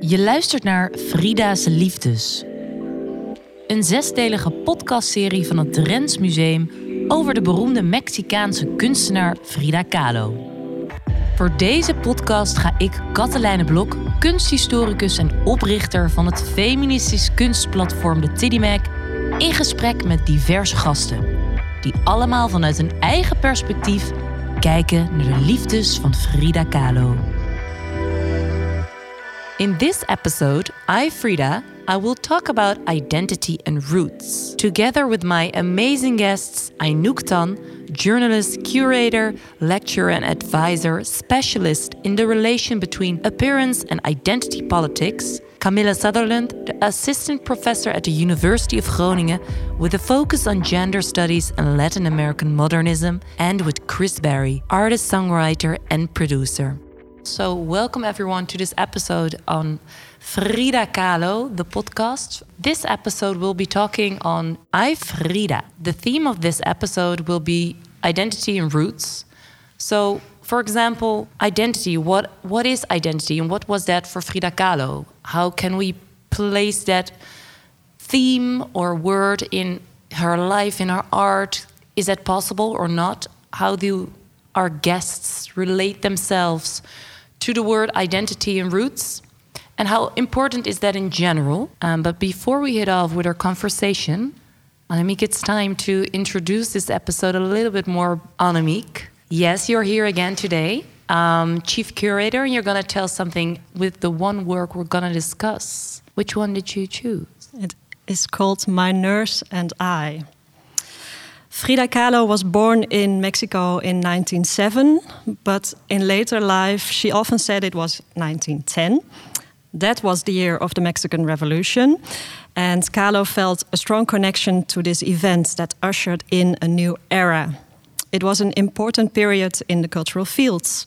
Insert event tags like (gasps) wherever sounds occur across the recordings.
Je luistert naar Frida's Liefdes. Een zesdelige podcastserie van het Drents Museum over de beroemde Mexicaanse kunstenaar Frida Kahlo. Voor deze podcast ga ik, Katelijne Blok, kunsthistoricus en oprichter van het feministisch kunstplatform de Tiddymac, in gesprek met diverse gasten, die allemaal vanuit een eigen perspectief kijken naar de liefdes van Frida Kahlo. In this episode, I, Frida, I will talk about identity and roots, together with my amazing guests Tan, journalist, curator, lecturer, and advisor, specialist in the relation between appearance and identity politics, Camilla Sutherland, the assistant professor at the University of Groningen with a focus on gender studies and Latin American modernism, and with Chris Berry, artist, songwriter, and producer. So, welcome everyone to this episode on Frida Kahlo, the podcast. This episode will be talking on I Frida. The theme of this episode will be identity and roots. So, for example, identity. What what is identity, and what was that for Frida Kahlo? How can we place that theme or word in her life, in her art? Is that possible or not? How do our guests relate themselves to the word identity and roots? And how important is that in general? Um, but before we hit off with our conversation, Annemiek, it's time to introduce this episode a little bit more. Annemiek, yes, you're here again today, um, chief curator, and you're going to tell something with the one work we're going to discuss. Which one did you choose? It is called My Nurse and I. Frida Kahlo was born in Mexico in 1907, but in later life she often said it was 1910. That was the year of the Mexican Revolution, and Kahlo felt a strong connection to this event that ushered in a new era. It was an important period in the cultural fields.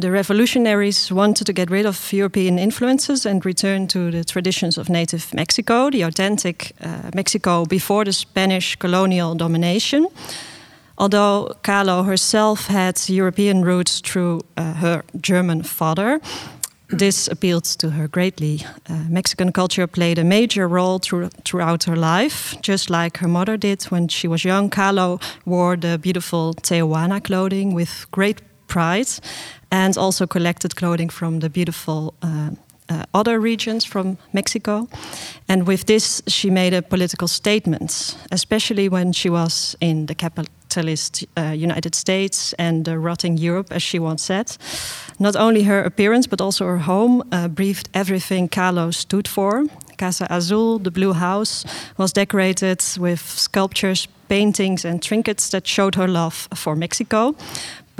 The revolutionaries wanted to get rid of European influences and return to the traditions of native Mexico, the authentic uh, Mexico before the Spanish colonial domination. Although Kahlo herself had European roots through uh, her German father, this appealed to her greatly. Uh, Mexican culture played a major role through, throughout her life, just like her mother did when she was young. Kahlo wore the beautiful Tehuana clothing with great pride and also collected clothing from the beautiful. Uh, uh, other regions from Mexico. And with this, she made a political statement, especially when she was in the capitalist uh, United States and the rotting Europe, as she once said. Not only her appearance, but also her home uh, breathed everything Kahlo stood for. Casa Azul, the blue house, was decorated with sculptures, paintings, and trinkets that showed her love for Mexico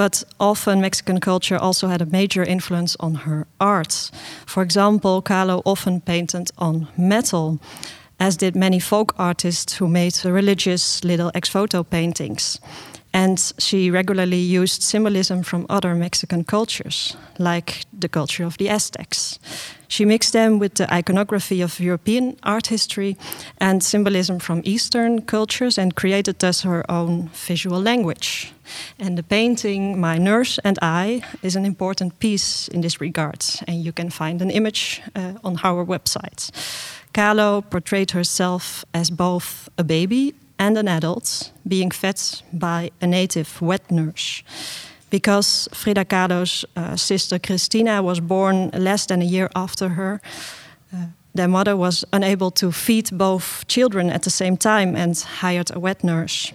but often Mexican culture also had a major influence on her art. For example, Kahlo often painted on metal, as did many folk artists who made religious little ex voto paintings. And she regularly used symbolism from other Mexican cultures, like the culture of the Aztecs. She mixed them with the iconography of European art history and symbolism from Eastern cultures and created thus her own visual language. And the painting, My Nurse and I, is an important piece in this regard. And you can find an image uh, on our website. Kahlo portrayed herself as both a baby and an adult being fed by a native wet nurse because Frida Kahlo's uh, sister Cristina was born less than a year after her. Uh, their mother was unable to feed both children at the same time and hired a wet nurse.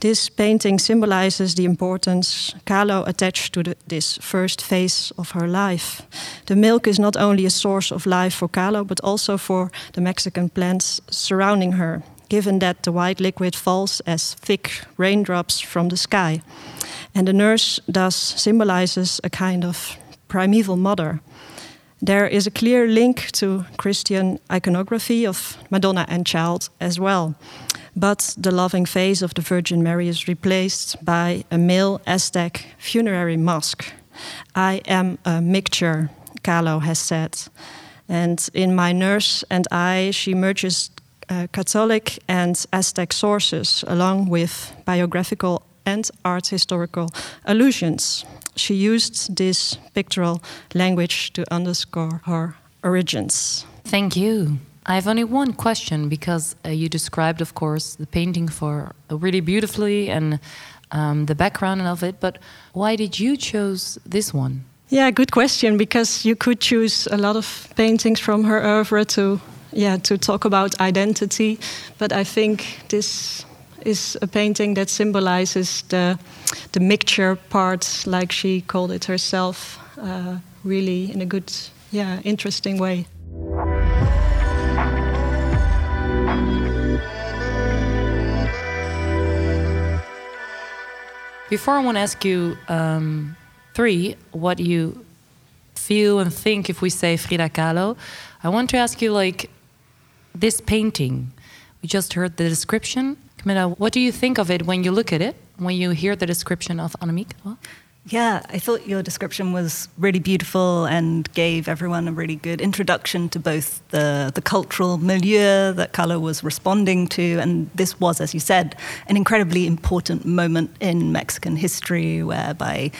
This painting symbolizes the importance Kahlo attached to the, this first phase of her life. The milk is not only a source of life for Kahlo, but also for the Mexican plants surrounding her, given that the white liquid falls as thick raindrops from the sky. And the nurse thus symbolizes a kind of primeval mother. There is a clear link to Christian iconography of Madonna and Child as well. But the loving face of the Virgin Mary is replaced by a male Aztec funerary mask. I am a mixture, Kahlo has said. And in My Nurse and I, she merges uh, Catholic and Aztec sources along with biographical and art historical allusions. She used this pictorial language to underscore her origins. Thank you. I have only one question because uh, you described, of course, the painting for really beautifully and um, the background of it. But why did you choose this one? Yeah, good question. Because you could choose a lot of paintings from her oeuvre to, yeah, to talk about identity. But I think this is a painting that symbolizes the the mixture part, like she called it herself, uh, really in a good, yeah, interesting way. Before I want to ask you um, three, what you feel and think if we say Frida Kahlo, I want to ask you like this painting. We just heard the description. Camilla, what do you think of it when you look at it? When you hear the description of Annemiek? Yeah, I thought your description was really beautiful and gave everyone a really good introduction to both the, the cultural milieu that Kahlo was responding to, and this was, as you said, an incredibly important moment in Mexican history whereby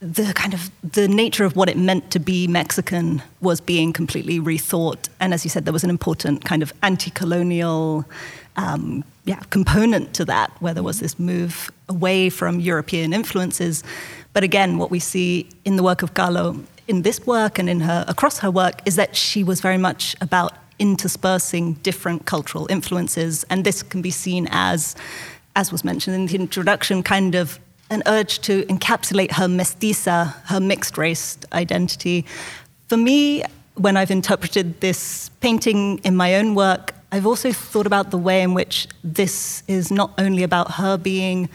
the kind of the nature of what it meant to be Mexican was being completely rethought. And as you said, there was an important kind of anti-colonial um, yeah, component to that, where there was this move away from European influences. But again, what we see in the work of Kahlo, in this work and in her across her work, is that she was very much about interspersing different cultural influences, and this can be seen as, as was mentioned in the introduction, kind of an urge to encapsulate her mestiza, her mixed race identity. For me, when I've interpreted this painting in my own work, I've also thought about the way in which this is not only about her being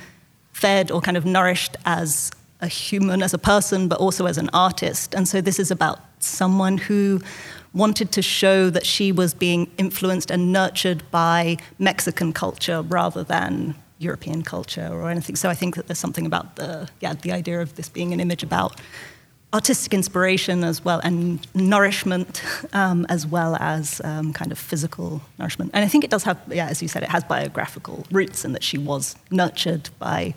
fed or kind of nourished as a human, as a person, but also as an artist. And so this is about someone who wanted to show that she was being influenced and nurtured by Mexican culture rather than European culture or anything. So I think that there's something about the yeah the idea of this being an image about artistic inspiration as well and nourishment um, as well as um, kind of physical nourishment. And I think it does have yeah as you said it has biographical roots in that she was nurtured by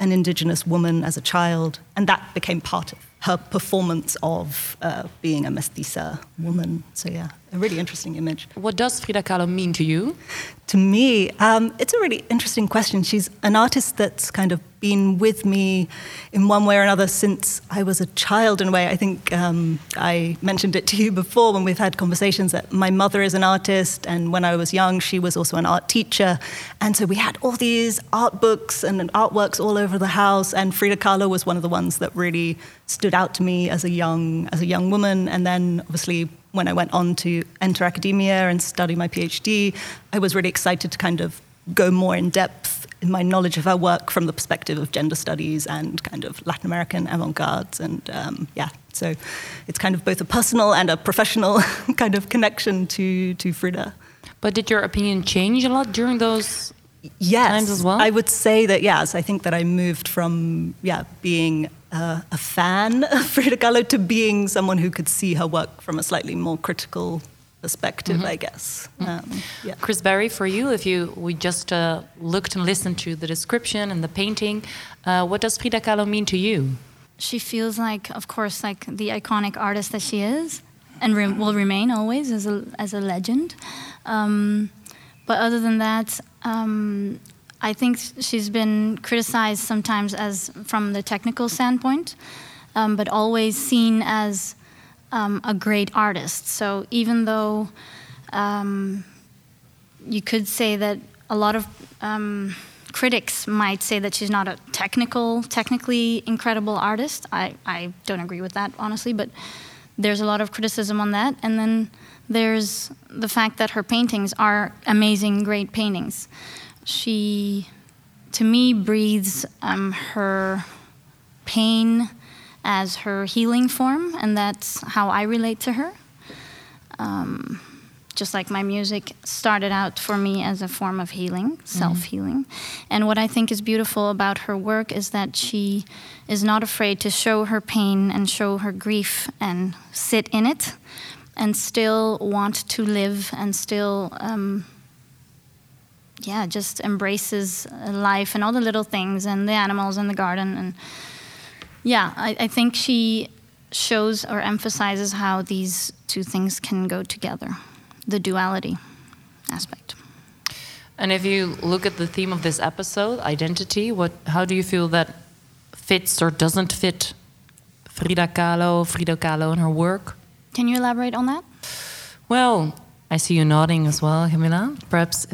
an indigenous woman as a child, and that became part of her performance of uh, being a mestiza woman. So, yeah, a really interesting image. What does Frida Kahlo mean to you? To me, um, it's a really interesting question. She's an artist that's kind of been with me in one way or another since I was a child, in a way. I think um, I mentioned it to you before when we've had conversations that my mother is an artist, and when I was young, she was also an art teacher. And so we had all these art books and artworks all over the house, and Frida Kahlo was one of the ones that really stood out to me as a young, as a young woman. And then, obviously, when I went on to enter academia and study my PhD, I was really excited to kind of go more in depth in my knowledge of her work from the perspective of gender studies and kind of Latin American avant-gardes. And um, yeah, so it's kind of both a personal and a professional (laughs) kind of connection to, to Frida. But did your opinion change a lot during those yes, times as well? I would say that yes. I think that I moved from yeah being uh, a fan (laughs) of Frida Kahlo to being someone who could see her work from a slightly more critical perspective, mm -hmm. I guess. Mm -hmm. um, yeah. Chris Berry, for you, if you we just uh, looked and listened to the description and the painting, uh, what does Frida Kahlo mean to you? She feels like, of course, like the iconic artist that she is, and re will remain always as a as a legend. Um, but other than that, um, I think she's been criticized sometimes as from the technical standpoint, um, but always seen as um, a great artist. So even though um, you could say that a lot of um, critics might say that she's not a technical, technically incredible artist, I, I don't agree with that honestly. But there's a lot of criticism on that, and then there's the fact that her paintings are amazing, great paintings she, to me, breathes um, her pain as her healing form, and that's how I relate to her. Um, just like my music started out for me as a form of healing, self healing. Mm-hmm. And what I think is beautiful about her work is that she is not afraid to show her pain and show her grief and sit in it and still want to live and still. Um, yeah, just embraces life and all the little things and the animals and the garden. And yeah, I, I think she shows or emphasizes how these two things can go together the duality aspect. And if you look at the theme of this episode, identity, what, how do you feel that fits or doesn't fit Frida Kahlo, Frida Kahlo and her work? Can you elaborate on that? Well, I see you nodding as well, Camilla. Perhaps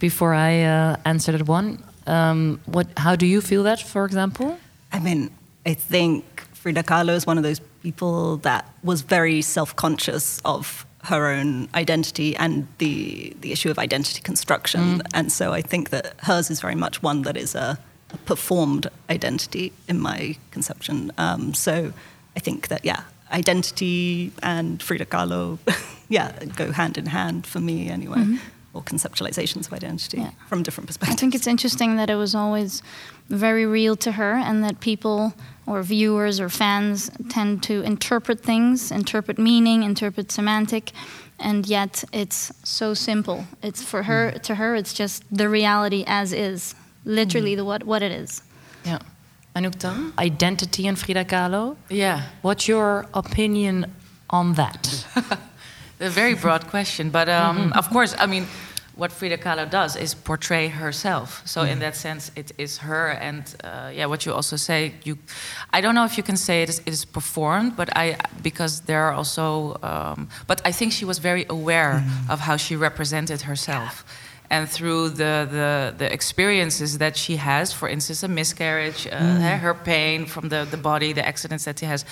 before I uh, answer that one, um, what? How do you feel that, for example? I mean, I think Frida Kahlo is one of those people that was very self-conscious of her own identity and the the issue of identity construction. Mm. And so I think that hers is very much one that is a, a performed identity in my conception. Um, so I think that yeah, identity and Frida Kahlo, (laughs) yeah, go hand in hand for me anyway. Mm-hmm. Or conceptualizations of identity yeah. from different perspectives. I think it's interesting that it was always very real to her, and that people or viewers or fans tend to interpret things, interpret meaning, interpret semantic, and yet it's so simple. It's for her, mm. to her, it's just the reality as is, literally mm. the what what it is. Yeah. Anouk Tan, identity and Frida Kahlo. Yeah. What's your opinion on that? (laughs) a very broad question, but um, mm-hmm. of course, I mean, what Frida Kahlo does is portray herself. So mm. in that sense, it is her. And uh, yeah, what you also say, you, I don't know if you can say it is, it is performed, but I because there are also, um, but I think she was very aware mm. of how she represented herself. Yeah and through the, the, the, experiences that she has, for instance, a miscarriage, uh, mm. her pain from the, the body, the accidents that she has,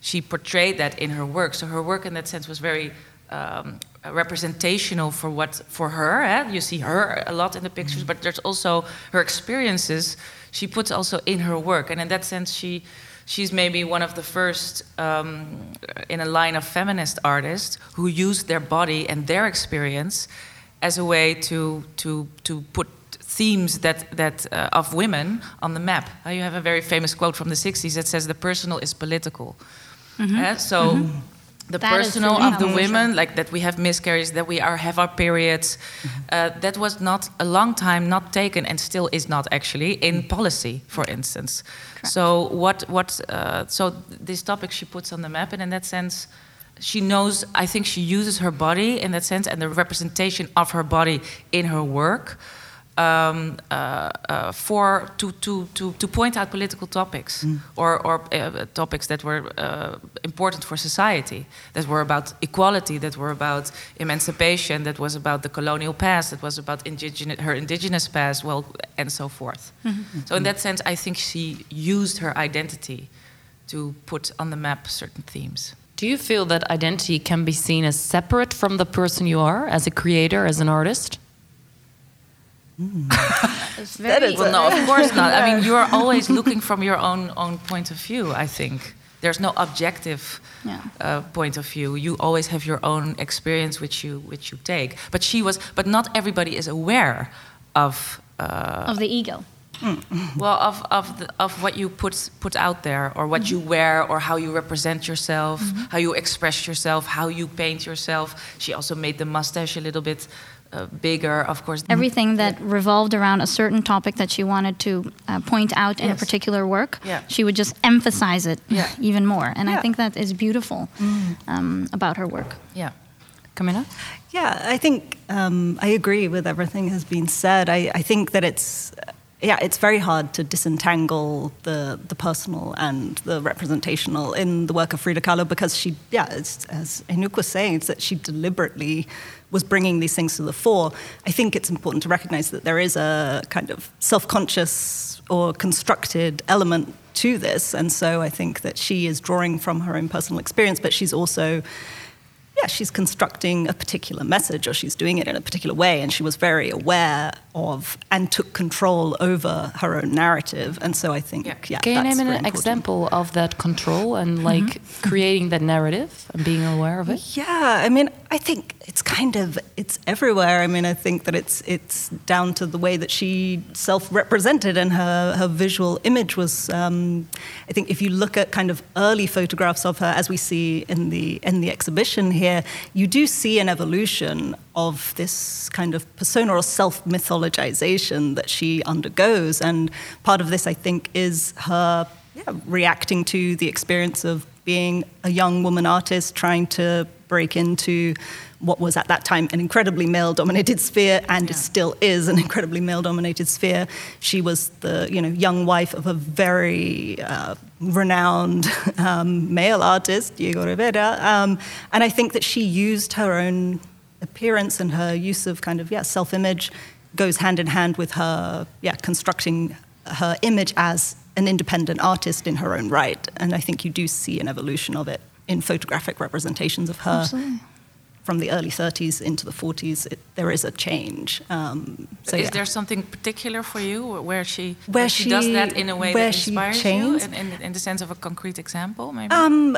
she portrayed that in her work. So her work, in that sense, was very um, representational for what for her. Eh? You see her a lot in the pictures, mm. but there's also her experiences. She puts also in her work, and in that sense, she she's maybe one of the first um, in a line of feminist artists who used their body and their experience as a way to to to put themes that that uh, of women on the map. Uh, you have a very famous quote from the '60s that says, "The personal is political." Mm -hmm. uh, so. Mm -hmm. The that personal of the women, like that we have miscarriages, that we are have our periods, mm -hmm. that was not a long time not taken, and still is not actually in policy, for instance. Correct. So what what uh, so this topic she puts on the map, and in that sense, she knows, I think she uses her body in that sense and the representation of her body in her work um, uh, uh, for to, to, to, to point out political topics mm. or, or uh, topics that were uh, important for society, that were about equality, that were about emancipation, that was about the colonial past, that was about indigenous, her indigenous past, well, and so forth. Mm -hmm. So in that sense, I think she used her identity to put on the map certain themes. Do you feel that identity can be seen as separate from the person you are as a creator, as an artist? (laughs) Mm. well, no, of course not. I mean, you are (laughs) always looking from your own own point of view. I think there's no objective yeah. uh, point of view. You always have your own experience, which you which you take. But she was, but not everybody is aware of uh, of the ego. Mm. Well, of of the, of what you put put out there, or what mm -hmm. you wear, or how you represent yourself, mm -hmm. how you express yourself, how you paint yourself. She also made the mustache a little bit uh, bigger, of course. Everything that yeah. revolved around a certain topic that she wanted to uh, point out in yes. a particular work, yeah. she would just emphasize it yeah. (laughs) even more. And I think that is beautiful mm. um, about her work. Yeah. Camilla? Yeah, I think um, I agree with everything has been said. I, I think that it's yeah, it's very hard to disentangle the the personal and the representational in the work of Frida Kahlo because she, yeah, as, as Anouk was saying, it's that she deliberately was bringing these things to the fore. I think it's important to recognize that there is a kind of self-conscious or constructed element to this, and so I think that she is drawing from her own personal experience, but she's also yeah, she's constructing a particular message or she's doing it in a particular way. And she was very aware of and took control over her own narrative. And so I think, yeah, yeah can you name an important. example of that control and like mm-hmm. creating that narrative and being aware of it? Yeah, I mean, I think it's kind of it's everywhere. I mean, I think that it's it's down to the way that she self-represented and her her visual image was. Um, I think if you look at kind of early photographs of her, as we see in the in the exhibition here, you do see an evolution of this kind of persona or self-mythologization that she undergoes, and part of this, I think, is her yeah, reacting to the experience of being a young woman artist trying to break into what was at that time an incredibly male dominated sphere and yeah. still is an incredibly male dominated sphere. She was the you know, young wife of a very uh, renowned um, male artist, Diego Rivera. Um, and I think that she used her own appearance and her use of kind of yeah, self image goes hand in hand with her yeah, constructing her image as an independent artist in her own right. And I think you do see an evolution of it in photographic representations of her. Absolutely from the early 30s into the 40s, it, there is a change. Um, so is yeah. there something particular for you where she where, where she, she, does that in a way that inspires you, in, in, in, the sense of a concrete example, maybe? Um,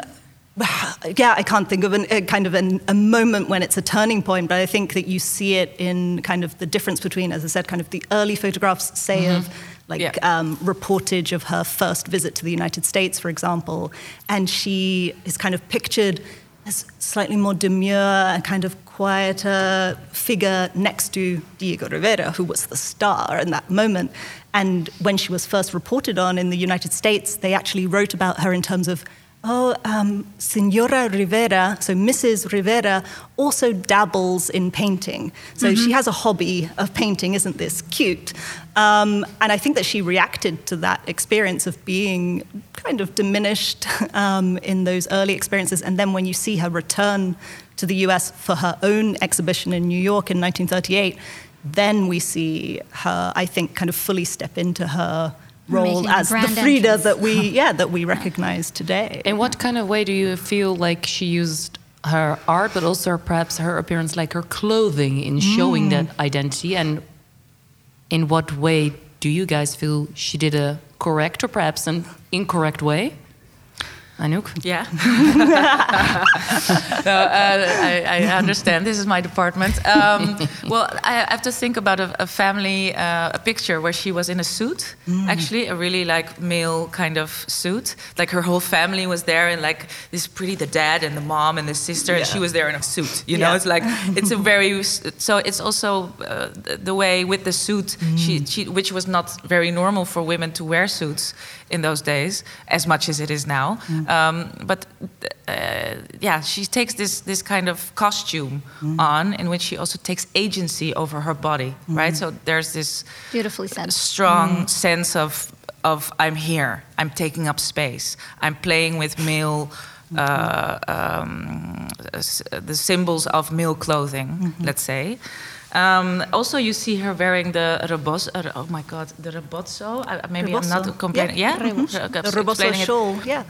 (sighs) yeah, I can't think of an, a kind of an, a moment when it's a turning point, but I think that you see it in kind of the difference between, as I said, kind of the early photographs, say, mm-hmm. of like yeah. um, reportage of her first visit to the United States, for example, and she is kind of pictured as slightly more demure and kind of quieter figure next to Diego Rivera, who was the star in that moment. And when she was first reported on in the United States, they actually wrote about her in terms of Oh, um, Senora Rivera, so Mrs. Rivera, also dabbles in painting. So mm-hmm. she has a hobby of painting, isn't this cute? Um, and I think that she reacted to that experience of being kind of diminished (laughs) um, in those early experiences. And then when you see her return to the US for her own exhibition in New York in 1938, then we see her, I think, kind of fully step into her role as the Frida entrance. that we (laughs) yeah that we recognize today. In what kind of way do you feel like she used her art, but also perhaps her appearance, like her clothing, in showing mm. that identity? And in what way do you guys feel she did a correct or perhaps an incorrect way? Anouk? Yeah. (laughs) no, uh, I, I, understand. This is my department. Um, (laughs) well, I have to think about a, a family, uh, a picture where she was in a suit, mm. actually, a really like male kind of suit. Like her whole family was there, and like this pretty, the dad and the mom and the sister, yeah. and she was there in a suit. You know, it's like, (laughs) it's a very, so it's also uh, the way with the suit, mm. she, she, which was not very normal for women to wear suits in those days, as much as it is now. Mm. Um, but uh, yeah, she takes this this kind of costume mm. on, in which she also takes agency over her body, mm. right? So there's this beautifully said strong mm. sense of of I'm here, I'm taking up space, I'm playing with male. Uh, um, the symbols of male clothing, -hmm. let's say. Um, also, you see her wearing the rebozo. Uh, oh my God, the rebozo. Uh, maybe rebozo. I'm not complaining. Yeah, yeah? Mm-hmm. the rebozo shawl. Yeah.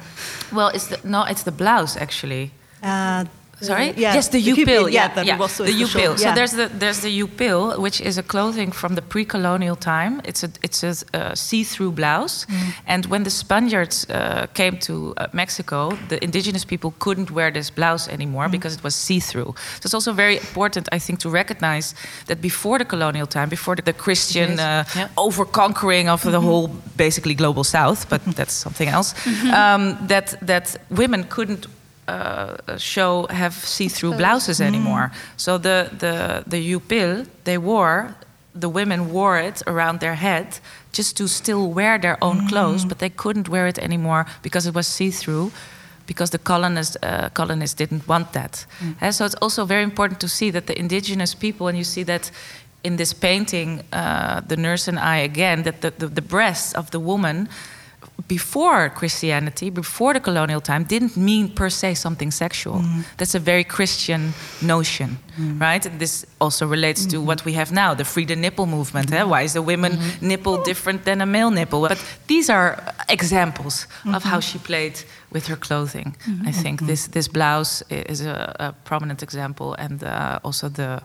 Well, it's the, no, it's the blouse actually. Uh, Sorry? Yeah. Yes, the huipil. Yeah, the, yeah. the huipil. So there's the there's the huipil, which is a clothing from the pre-colonial time. It's a it's a uh, see-through blouse, mm. and when the Spaniards uh, came to uh, Mexico, the indigenous people couldn't wear this blouse anymore mm. because it was see-through. So it's also very important, I think, to recognize that before the colonial time, before the, the Christian yes. Uh, yeah. over-conquering of mm -hmm. the whole basically global South, but that's something else. -hmm. Um, that that women couldn't uh, show have see-through blouses anymore. Mm. So the the the huipil they wore, the women wore it around their head just to still wear their own mm. clothes, but they couldn't wear it anymore because it was see-through. Because the colonists, uh, colonists didn't want that. Mm. And so it's also very important to see that the indigenous people, and you see that in this painting, uh, the nurse and I again, that the, the, the breasts of the woman before Christianity, before the colonial time, didn't mean per se something sexual. Mm. That's a very Christian notion, mm. right? And this also relates mm -hmm. to what we have now, the free the nipple movement. -hmm. Why is a woman -hmm. nipple different than a male nipple? But these are examples of how mm-hmm. she played with her clothing. Mm-hmm. I think this this blouse is a, a prominent example, and uh, also the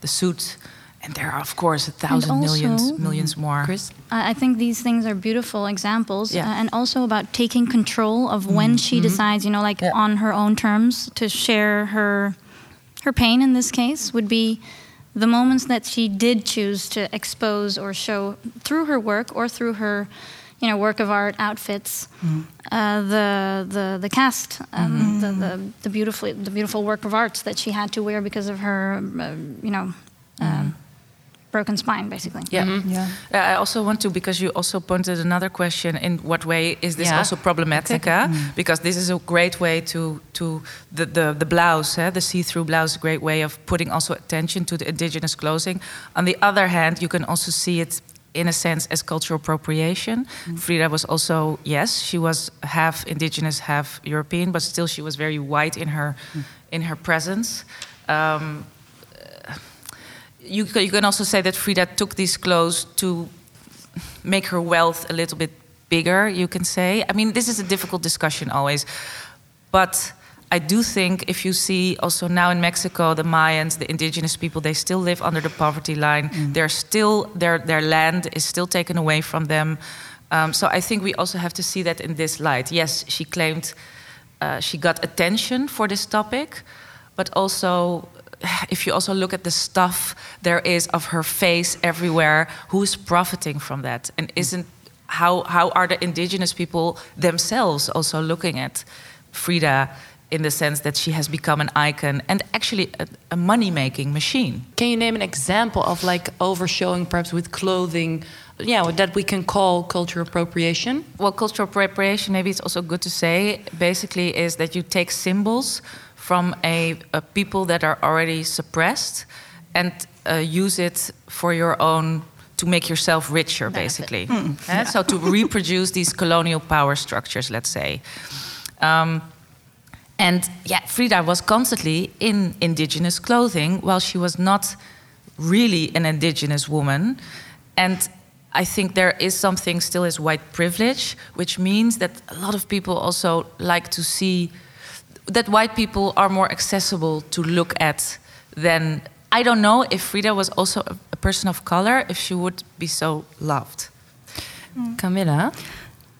the suit and there are, of course, a thousand also, millions, millions more. Chris? I think these things are beautiful examples, yeah. uh, and also about taking control of when mm -hmm. she decides, you know, like yeah. on her own terms, to share her her pain. In this case, would be the moments that she did choose to expose or show through her work or through her, you know, work of art outfits, mm uh, the the the cast, um, mm the, the the beautiful the beautiful work of art that she had to wear because of her, uh, you know. Um, broken spine, basically. Yeah. Yeah. Uh, I also want to because you also pointed another question: in what way is this Yeah. also problematic? uh? Because this is a great way to to the the, the blouse, uh, the see-through blouse, a great way of putting also attention to the indigenous clothing. On the other hand, you can also see it in a sense as cultural appropriation. Frida was also yes, she was half indigenous, half European, but still she was very white in her in her presence. Um, you, you can also say that Frida took these clothes to make her wealth a little bit bigger, you can say. I mean, this is a difficult discussion always. But I do think if you see also now in Mexico, the Mayans, the indigenous people, they still live under the poverty line. They're still, their, their land is still taken away from them. Um, so I think we also have to see that in this light. Yes, she claimed uh, she got attention for this topic, but also if you also look at the stuff there is of her face everywhere, who's profiting from that? And isn't how how are the indigenous people themselves also looking at Frida in the sense that she has become an icon and actually a, a money making machine? Can you name an example of like overshowing, perhaps with clothing, yeah, that we can call cultural appropriation? Well, cultural appropriation, maybe it's also good to say, basically is that you take symbols from a, a people that are already suppressed and uh, use it for your own to make yourself richer, basically. Eh, So to (laughs) reproduce these colonial power structures, let's say. Um, and yeah, Frida was constantly in indigenous clothing while she was not really an indigenous woman. And I think there is something still as white privilege, which means that a lot of people also like to see that white people are more accessible to look at than. I don't know if Frida was also a, a person of color, if she would be so loved. Camilla,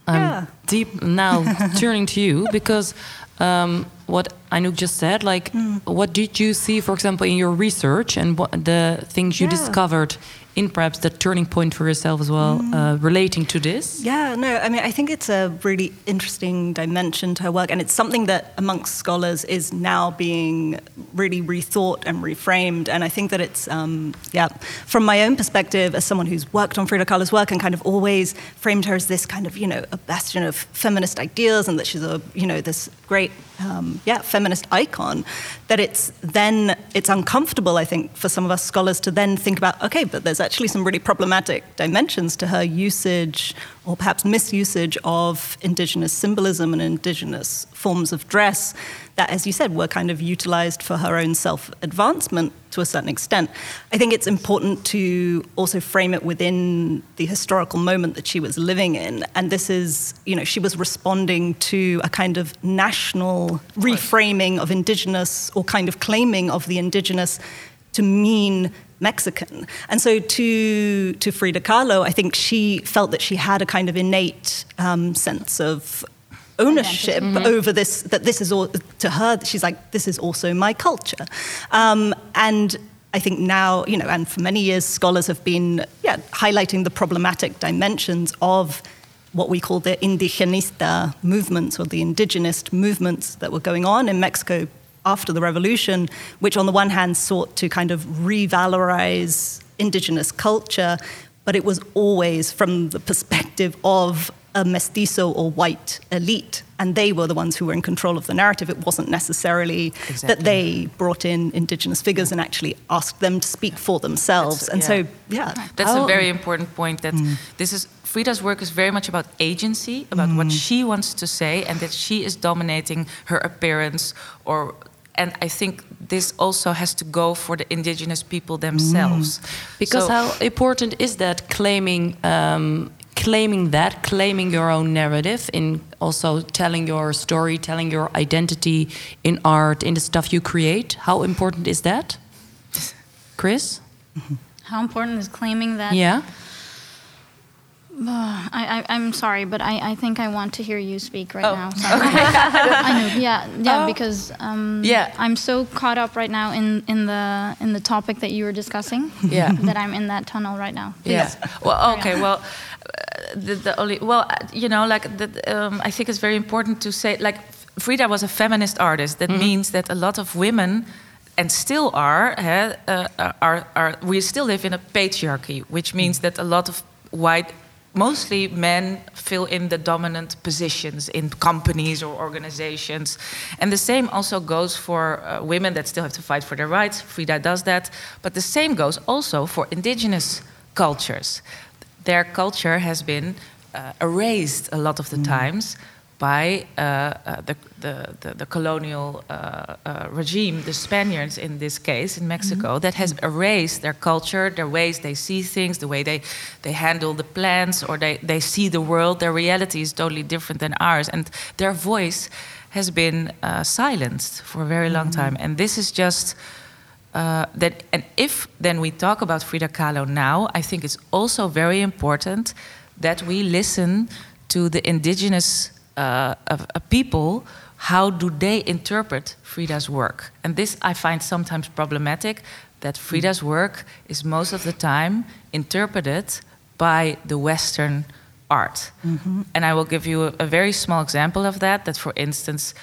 I'm Yeah. deep now (laughs) turning to you because um, what Anouk just said, like, what did you see, for example, in your research and what the things you Yeah. discovered in perhaps the turning point for yourself as well, uh, relating to this? Yeah, no, I mean, I think it's a really interesting dimension to her work, and it's something that amongst scholars is now being really rethought and reframed. And I think that it's, um, yeah, from my own perspective, as someone who's worked on Frida Kahlo's work and kind of always framed her as this kind of, you know, a bastion of feminist ideas, and that she's a, you know, this great, um, yeah, feminist icon, that it's then it's uncomfortable, I think, for some of us scholars to then think about, okay, but there's actually some really problematic dimensions to her usage or perhaps misusage of indigenous symbolism and indigenous forms of dress that, as you said, were kind of utilized for her own self advancement to a certain extent. I think it's important to also frame it within the historical moment that she was living in. And this is, you know, she was responding to a kind of national reframing of indigenous or kind of claiming of the indigenous to mean Mexican. And so to, to Frida Kahlo, I think she felt that she had a kind of innate um, sense of ownership over this, that this is all, to her, she's like, this is also my culture. Um, and I think now, you know, and for many years, scholars have been yeah, highlighting the problematic dimensions of what we call the indigenista movements or the indigenist movements that were going on in Mexico after the revolution, which on the one hand sought to kind of revalorize indigenous culture, but it was always from the perspective of a mestizo or white elite. And they were the ones who were in control of the narrative. It wasn't necessarily Exactly. that they brought in indigenous figures and actually asked them to speak for themselves. That's- and yeah. so, yeah. That's How- a very important point. That mm. this is Frida's work is very much about agency, about what mm. she wants to say, and that she is dominating her appearance. Or, and I think this also has to go for the indigenous people themselves. Because So- how important is that claiming um, claiming that, claiming your own narrative in also telling your story, telling your identity in art, in the stuff you create? How important is that? Chris? How important is claiming that? Yeah. (sighs) I, I, I'm sorry, but I, I think I want to hear you speak right Oh, now. Sorry. (laughs) I know, (laughs) yeah, yeah, because um, Yeah. I'm so caught up right now in, in the in the topic that you were discussing. (laughs) Yeah. that I'm in that tunnel right now. Yeah. Well, okay. Well, uh, the, the only well, uh, you know, like the, um, I think it's very important to say, like Frida was a feminist artist. That means that a lot of women and still are, uh, are, are, we still live in a patriarchy, which means that a lot of white, mostly men, fill in the dominant positions in companies or organizations. And the same also goes for uh, women that still have to fight for their rights. Frida does that. But the same goes also for indigenous cultures. Their culture has been uh, erased a lot of the mm. times by uh, uh, the, the, the, the, colonial uh, uh, regime, the Spaniards in this case, in Mexico, mm -hmm. that has erased their culture, their ways they see things, the way they, they handle the plants, or they, they see the world. Their reality is totally different than ours. And their voice has been uh, silenced for a very long mm -hmm. time. And this is just. Uh, that, and if then we talk about Frida Kahlo now, I think it's also very important that we listen to the indigenous uh, of, of people, how do they interpret Frida's work? And this I find sometimes problematic that Frida's work is most of the time interpreted by the Western art. Mm -hmm. And I will give you a, a, very small example of that. That, for instance,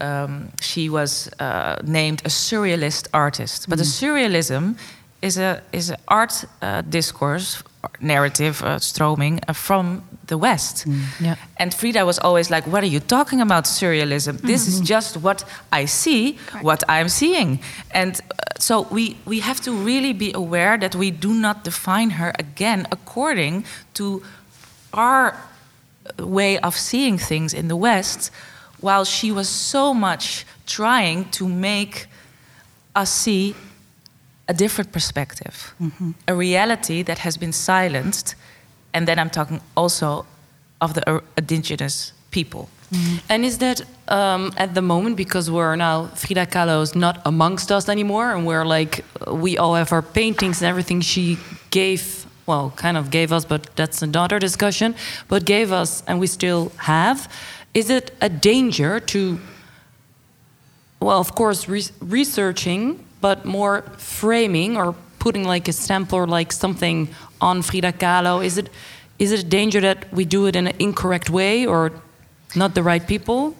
um, she was uh, named a surrealist artist. But mm. a surrealism is a is an art uh, discourse narrative uh, stroming uh, from the West. Mm. Yeah. And Frida was always like, What are you talking about, surrealism? Mm -hmm. This is mm-hmm. just what I see, what I'm seeing. And uh, so we, we have to really be aware that we do not define her again according to our way of seeing things in the West, while she was so much trying to make us see a different perspective, mm-hmm. a reality that has been silenced. And then I'm talking also of the uh, indigenous people. Mm-hmm. And is that um, at the moment because we're now Frida Kahlo is not amongst us anymore, and we're like we all have our paintings and everything she gave, well, kind of gave us, but that's another discussion. But gave us, and we still have. Is it a danger to, well, of course, re- researching but more framing or putting like a stamp or like something on Frida Kahlo? Is it is it a danger that we do it in an incorrect way or not the right people?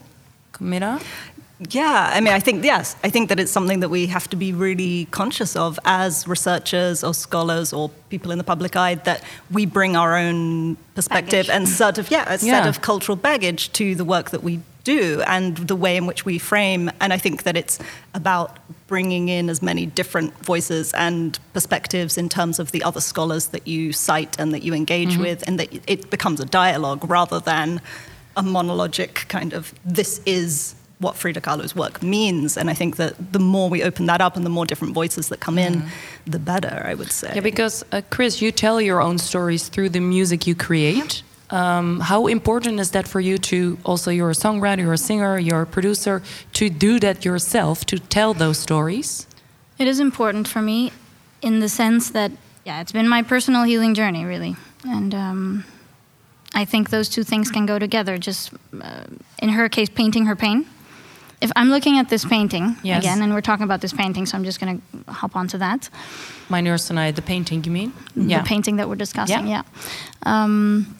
Camilla? Yeah, I mean, I think, yes, I think that it's something that we have to be really conscious of as researchers or scholars or people in the public eye, that we bring our own perspective baggage. and sort of, yeah, a set of cultural baggage to the work that we do and the way in which we frame. And I think that it's about bringing in as many different voices and perspectives in terms of the other scholars that you cite and that you engage mm-hmm. with, and that it becomes a dialogue rather than a monologic kind of this is what Frida Kahlo's work means. And I think that the more we open that up and the more different voices that come in, mm. the better, I would say. Yeah, because uh, Chris, you tell your own stories through the music you create. Um, how important is that for you to also you're a songwriter, you're a singer, you're a producer to do that yourself to tell those stories? It is important for me in the sense that yeah, it's been my personal healing journey really, and um, I think those two things can go together. Just uh, in her case, painting her pain. If I'm looking at this painting yes. again, and we're talking about this painting, so I'm just going to hop onto that. My nurse and I, the painting, you mean? The yeah. painting that we're discussing, yeah. yeah. Um,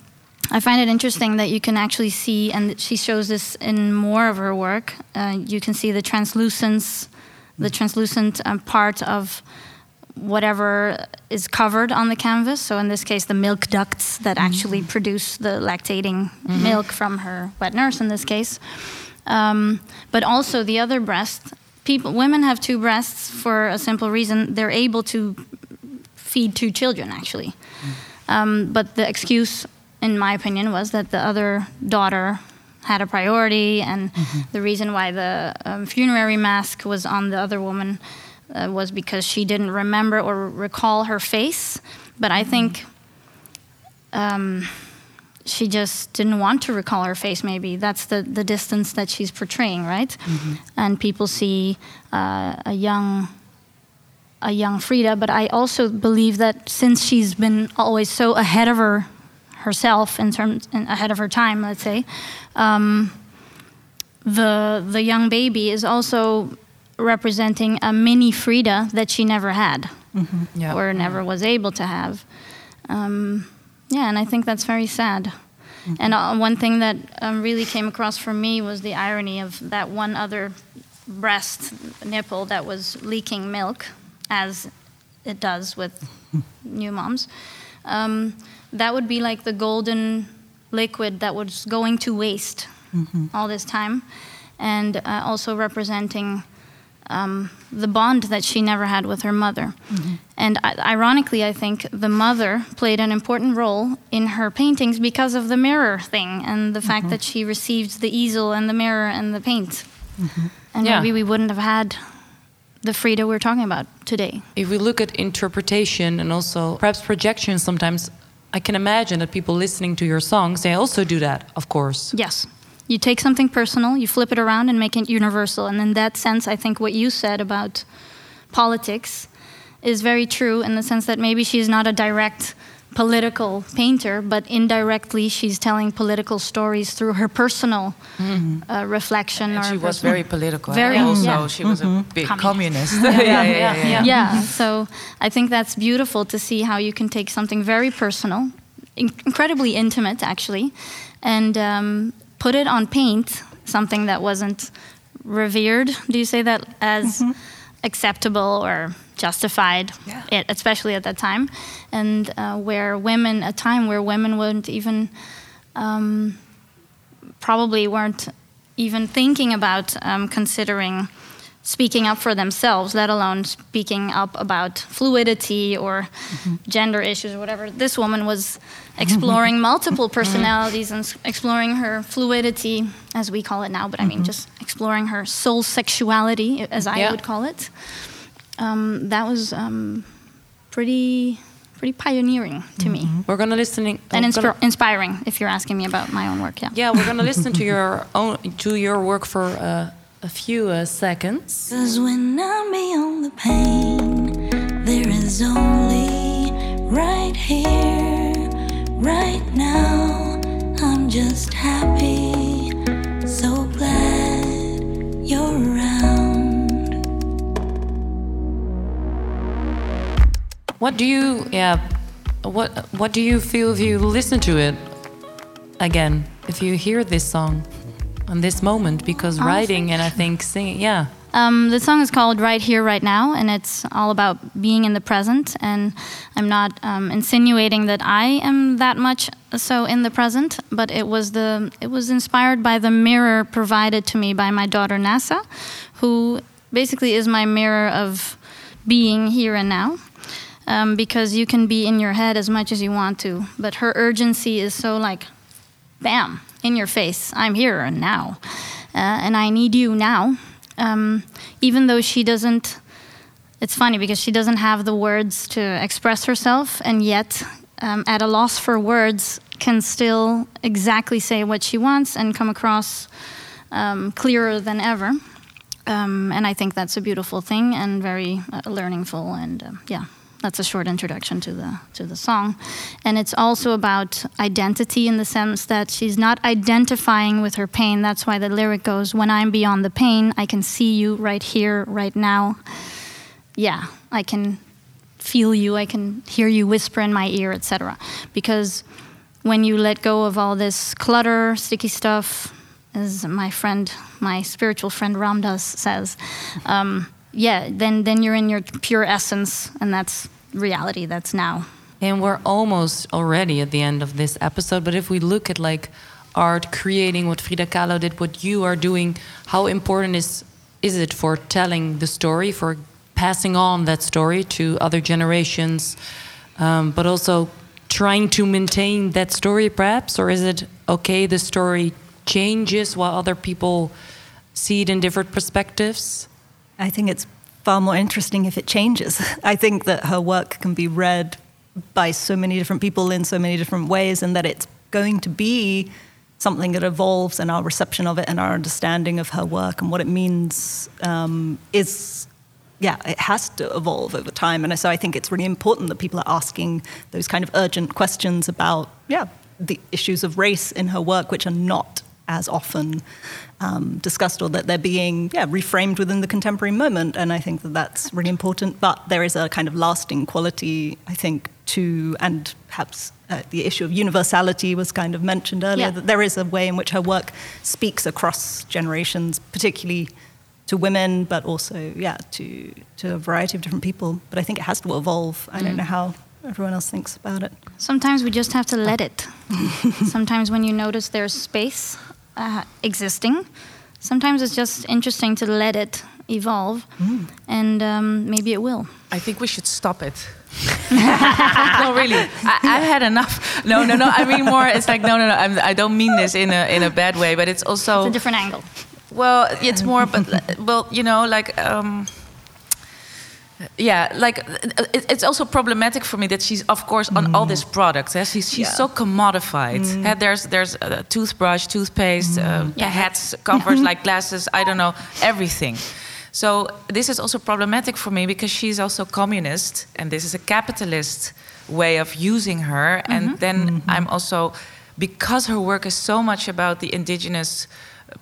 I find it interesting that you can actually see, and she shows this in more of her work. Uh, you can see the translucence, the translucent um, part of whatever is covered on the canvas. So in this case, the milk ducts that mm-hmm. actually produce the lactating mm-hmm. milk from her wet nurse. In this case, um, but also the other breast. People, women have two breasts for a simple reason: they're able to feed two children, actually. Mm. Um, but the excuse in my opinion, was that the other daughter had a priority, and mm-hmm. the reason why the um, funerary mask was on the other woman uh, was because she didn't remember or recall her face. But I mm-hmm. think um, she just didn't want to recall her face. Maybe that's the the distance that she's portraying, right? Mm-hmm. And people see uh, a young a young Frida, but I also believe that since she's been always so ahead of her herself in terms in, ahead of her time, let's say, um, the the young baby is also representing a mini Frida that she never had mm-hmm. yeah. or never was able to have. Um, yeah, and I think that's very sad. Mm-hmm. And uh, one thing that um, really came across for me was the irony of that one other breast nipple that was leaking milk, as it does with new moms, um, that would be like the golden liquid that was going to waste all this time, and uh, also representing um, the bond that she never had with her mother. And I- ironically, I think the mother played an important role in her paintings because of the mirror thing and the fact that she received the easel and the mirror and the paint. And Yeah. maybe we wouldn't have had the Frida we're talking about today. If we look at interpretation and also perhaps projection, sometimes I can imagine that people listening to your songs, they also do that, of course. Yes. You take something personal, you flip it around and make it universal. And in that sense, I think what you said about politics is very true in the sense that maybe she's not a direct political painter, but indirectly she's telling political stories through her personal uh, reflection. And or she was personal- very political. Very, and also, yeah. she was a big Communist. communist. yeah, yeah, yeah, yeah. yeah. So I think that's beautiful to see how you can take something very personal, in- incredibly intimate actually, and um, put it on paint, something that wasn't revered. Do you say that as acceptable or justified? Yeah. It, especially at that time, and uh, where women, a time where women wouldn't even. Um, probably weren't even thinking about um, considering speaking up for themselves, let alone speaking up about fluidity or gender issues or whatever. This woman was exploring (laughs) multiple personalities and exploring her fluidity, as we call it now, but I mean just exploring her soul sexuality, as I Yeah. would call it. Um, that was um, pretty, pretty pioneering to me. We're gonna listening And we're gonna- inspiring, if you're asking me about my own work, yeah. yeah, we're gonna listen to (laughs) your own to your work for uh, a few uh, seconds. Cause when I'm beyond the pain, there is only right here, right now. I'm just happy, so glad you're around. What do you yeah? What what do you feel if you listen to it again? If you hear this song on this moment, because writing and I think singing, yeah. Um, the song is called Right Here, Right Now, and it's all about being in the present. And I'm not um, insinuating that I am that much so in the present, but it was the it was inspired by the mirror provided to me by my daughter Nasa, who basically is my mirror of being here and now. Um, because you can be in your head as much as you want to, but her urgency is so like bam, in your face. I'm here and now. Uh, and I need you now. Um, even though she doesn't, it's funny because she doesn't have the words to express herself, and yet, um, at a loss for words, can still exactly say what she wants and come across um, clearer than ever. Um, and I think that's a beautiful thing and very uh, learningful. And um, yeah, that's a short introduction to the to the song. And it's also about identity in the sense that she's not identifying with her pain. That's why the lyric goes, "When I'm beyond the pain, I can see you right here, right now. Yeah, I can feel you. I can hear you whisper in my ear, etc." Because when you let go of all this clutter, sticky stuff, as my friend, my spiritual friend Ramdas says, um, yeah, then then you're in your pure essence, and that's reality. That's now. And we're almost already at the end of this episode. But if we look at like art, creating what Frida Kahlo did, what you are doing, how important is is it for telling the story, for passing on that story to other generations, um, but also trying to maintain that story, perhaps, or is it okay? The story changes while other people see it in different perspectives. I think it's far more interesting if it changes. (laughs) I think that her work can be read by so many different people in so many different ways, and that it's going to be something that evolves, and our reception of it and our understanding of her work and what it means um, is. Yeah, it has to evolve over time. And so I think it's really important that people are asking those kind of urgent questions about, yeah, the issues of race in her work, which are not as often um, discussed or that they're being yeah, reframed within the contemporary moment. And I think that that's really important. But there is a kind of lasting quality, I think, to, and perhaps uh, the issue of universality was kind of mentioned earlier, Yeah. that there is a way in which her work speaks across generations, particularly to women, but also yeah to to a variety of different people. But I think it has to evolve. I don't know how everyone else thinks about it. Sometimes we just have to let it. (laughs) sometimes when you notice there's space uh, existing, sometimes it's just interesting to let it evolve, and um, maybe it will. I think we should stop it. (laughs) no, really. I, I've had enough. No, no, no. I mean more. It's like no, no, no. I'm, I don't mean this in a in a bad way, but it's also It's a different angle. well, it's more. But well, you know, like. Um, yeah, like it's also problematic for me that she's, of course, on all this product. eh, She's, she's so commodified. Eh, There's there's a toothbrush, toothpaste, uh, hats, covers (laughs) like glasses. I don't know everything. So this is also problematic for me because she's also communist, and this is a capitalist way of using her. And then I'm also because her work is so much about the indigenous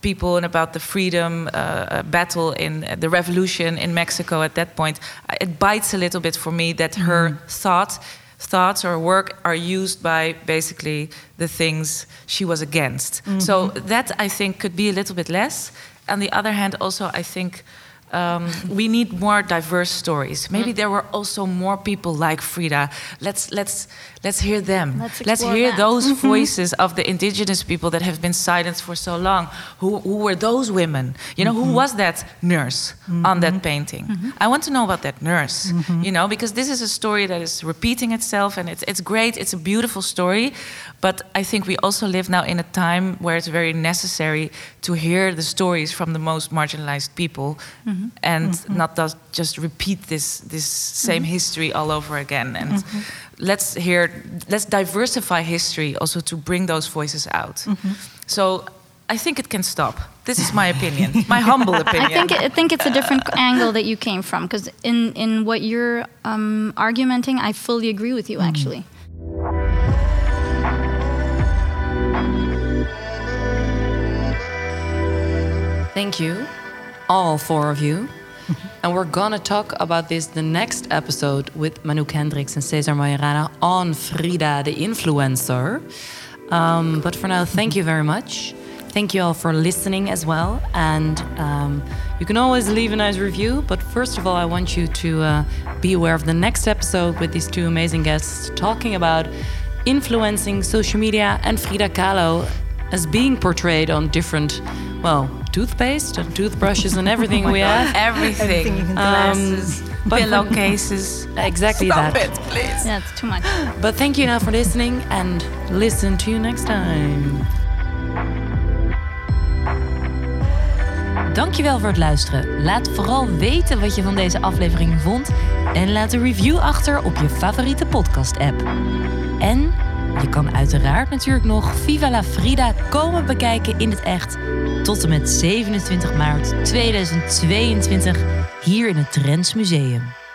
people and about the freedom uh, uh, battle in uh, the revolution in Mexico at that point, it bites a little bit for me that her thought, thoughts or work are used by basically the things she was against. So that I think could be a little bit less. On the other hand, also I think. Um, we need more diverse stories. Maybe there were also more people like Frida. Let's let's let's hear them. Let's let's hear that. those mm-hmm. voices of the indigenous people that have been silenced for so long. Who, who were those women? You know, who mm-hmm. was that nurse on that mm-hmm. painting? I want to know about that nurse, you know, because this is a story that is repeating itself and it's, it's great, it's a beautiful story. But I think we also live now in a time where it's very necessary to hear the stories from the most marginalized people and not just- just repeat this, this same history all over again. And let's hear, let's diversify history also to bring those voices out. So I think it can stop. This is my opinion, (laughs) my humble opinion. I think I think it's a different (laughs) angle that you came from because in in what you're um, argumenting, I fully agree with you actually. Thank you, all four of you. And we're gonna talk about this the next episode with Manu Hendricks and Cesar Majorana on Frida the influencer. Um, but for now, thank you very much. Thank you all for listening as well. And um, you can always leave a nice review. But first of all, I want you to uh, be aware of the next episode with these two amazing guests talking about influencing social media and Frida Kahlo as being portrayed on different, well, toothpaste and toothbrushes and everything we have. everything. Everything you can do. Glasses, but- pillowcases. Exactly Stop that. it, please. Yeah, it's too much. (gasps) But thank you now for listening and listen to you next time. Dankjewel voor het luisteren. Laat vooral weten wat je van deze aflevering vond en laat een review achter op je favoriete podcast-app. En je kan uiteraard natuurlijk nog Viva la Frida komen bekijken in het echt tot en met 27 maart 2022 hier in het Trends Museum.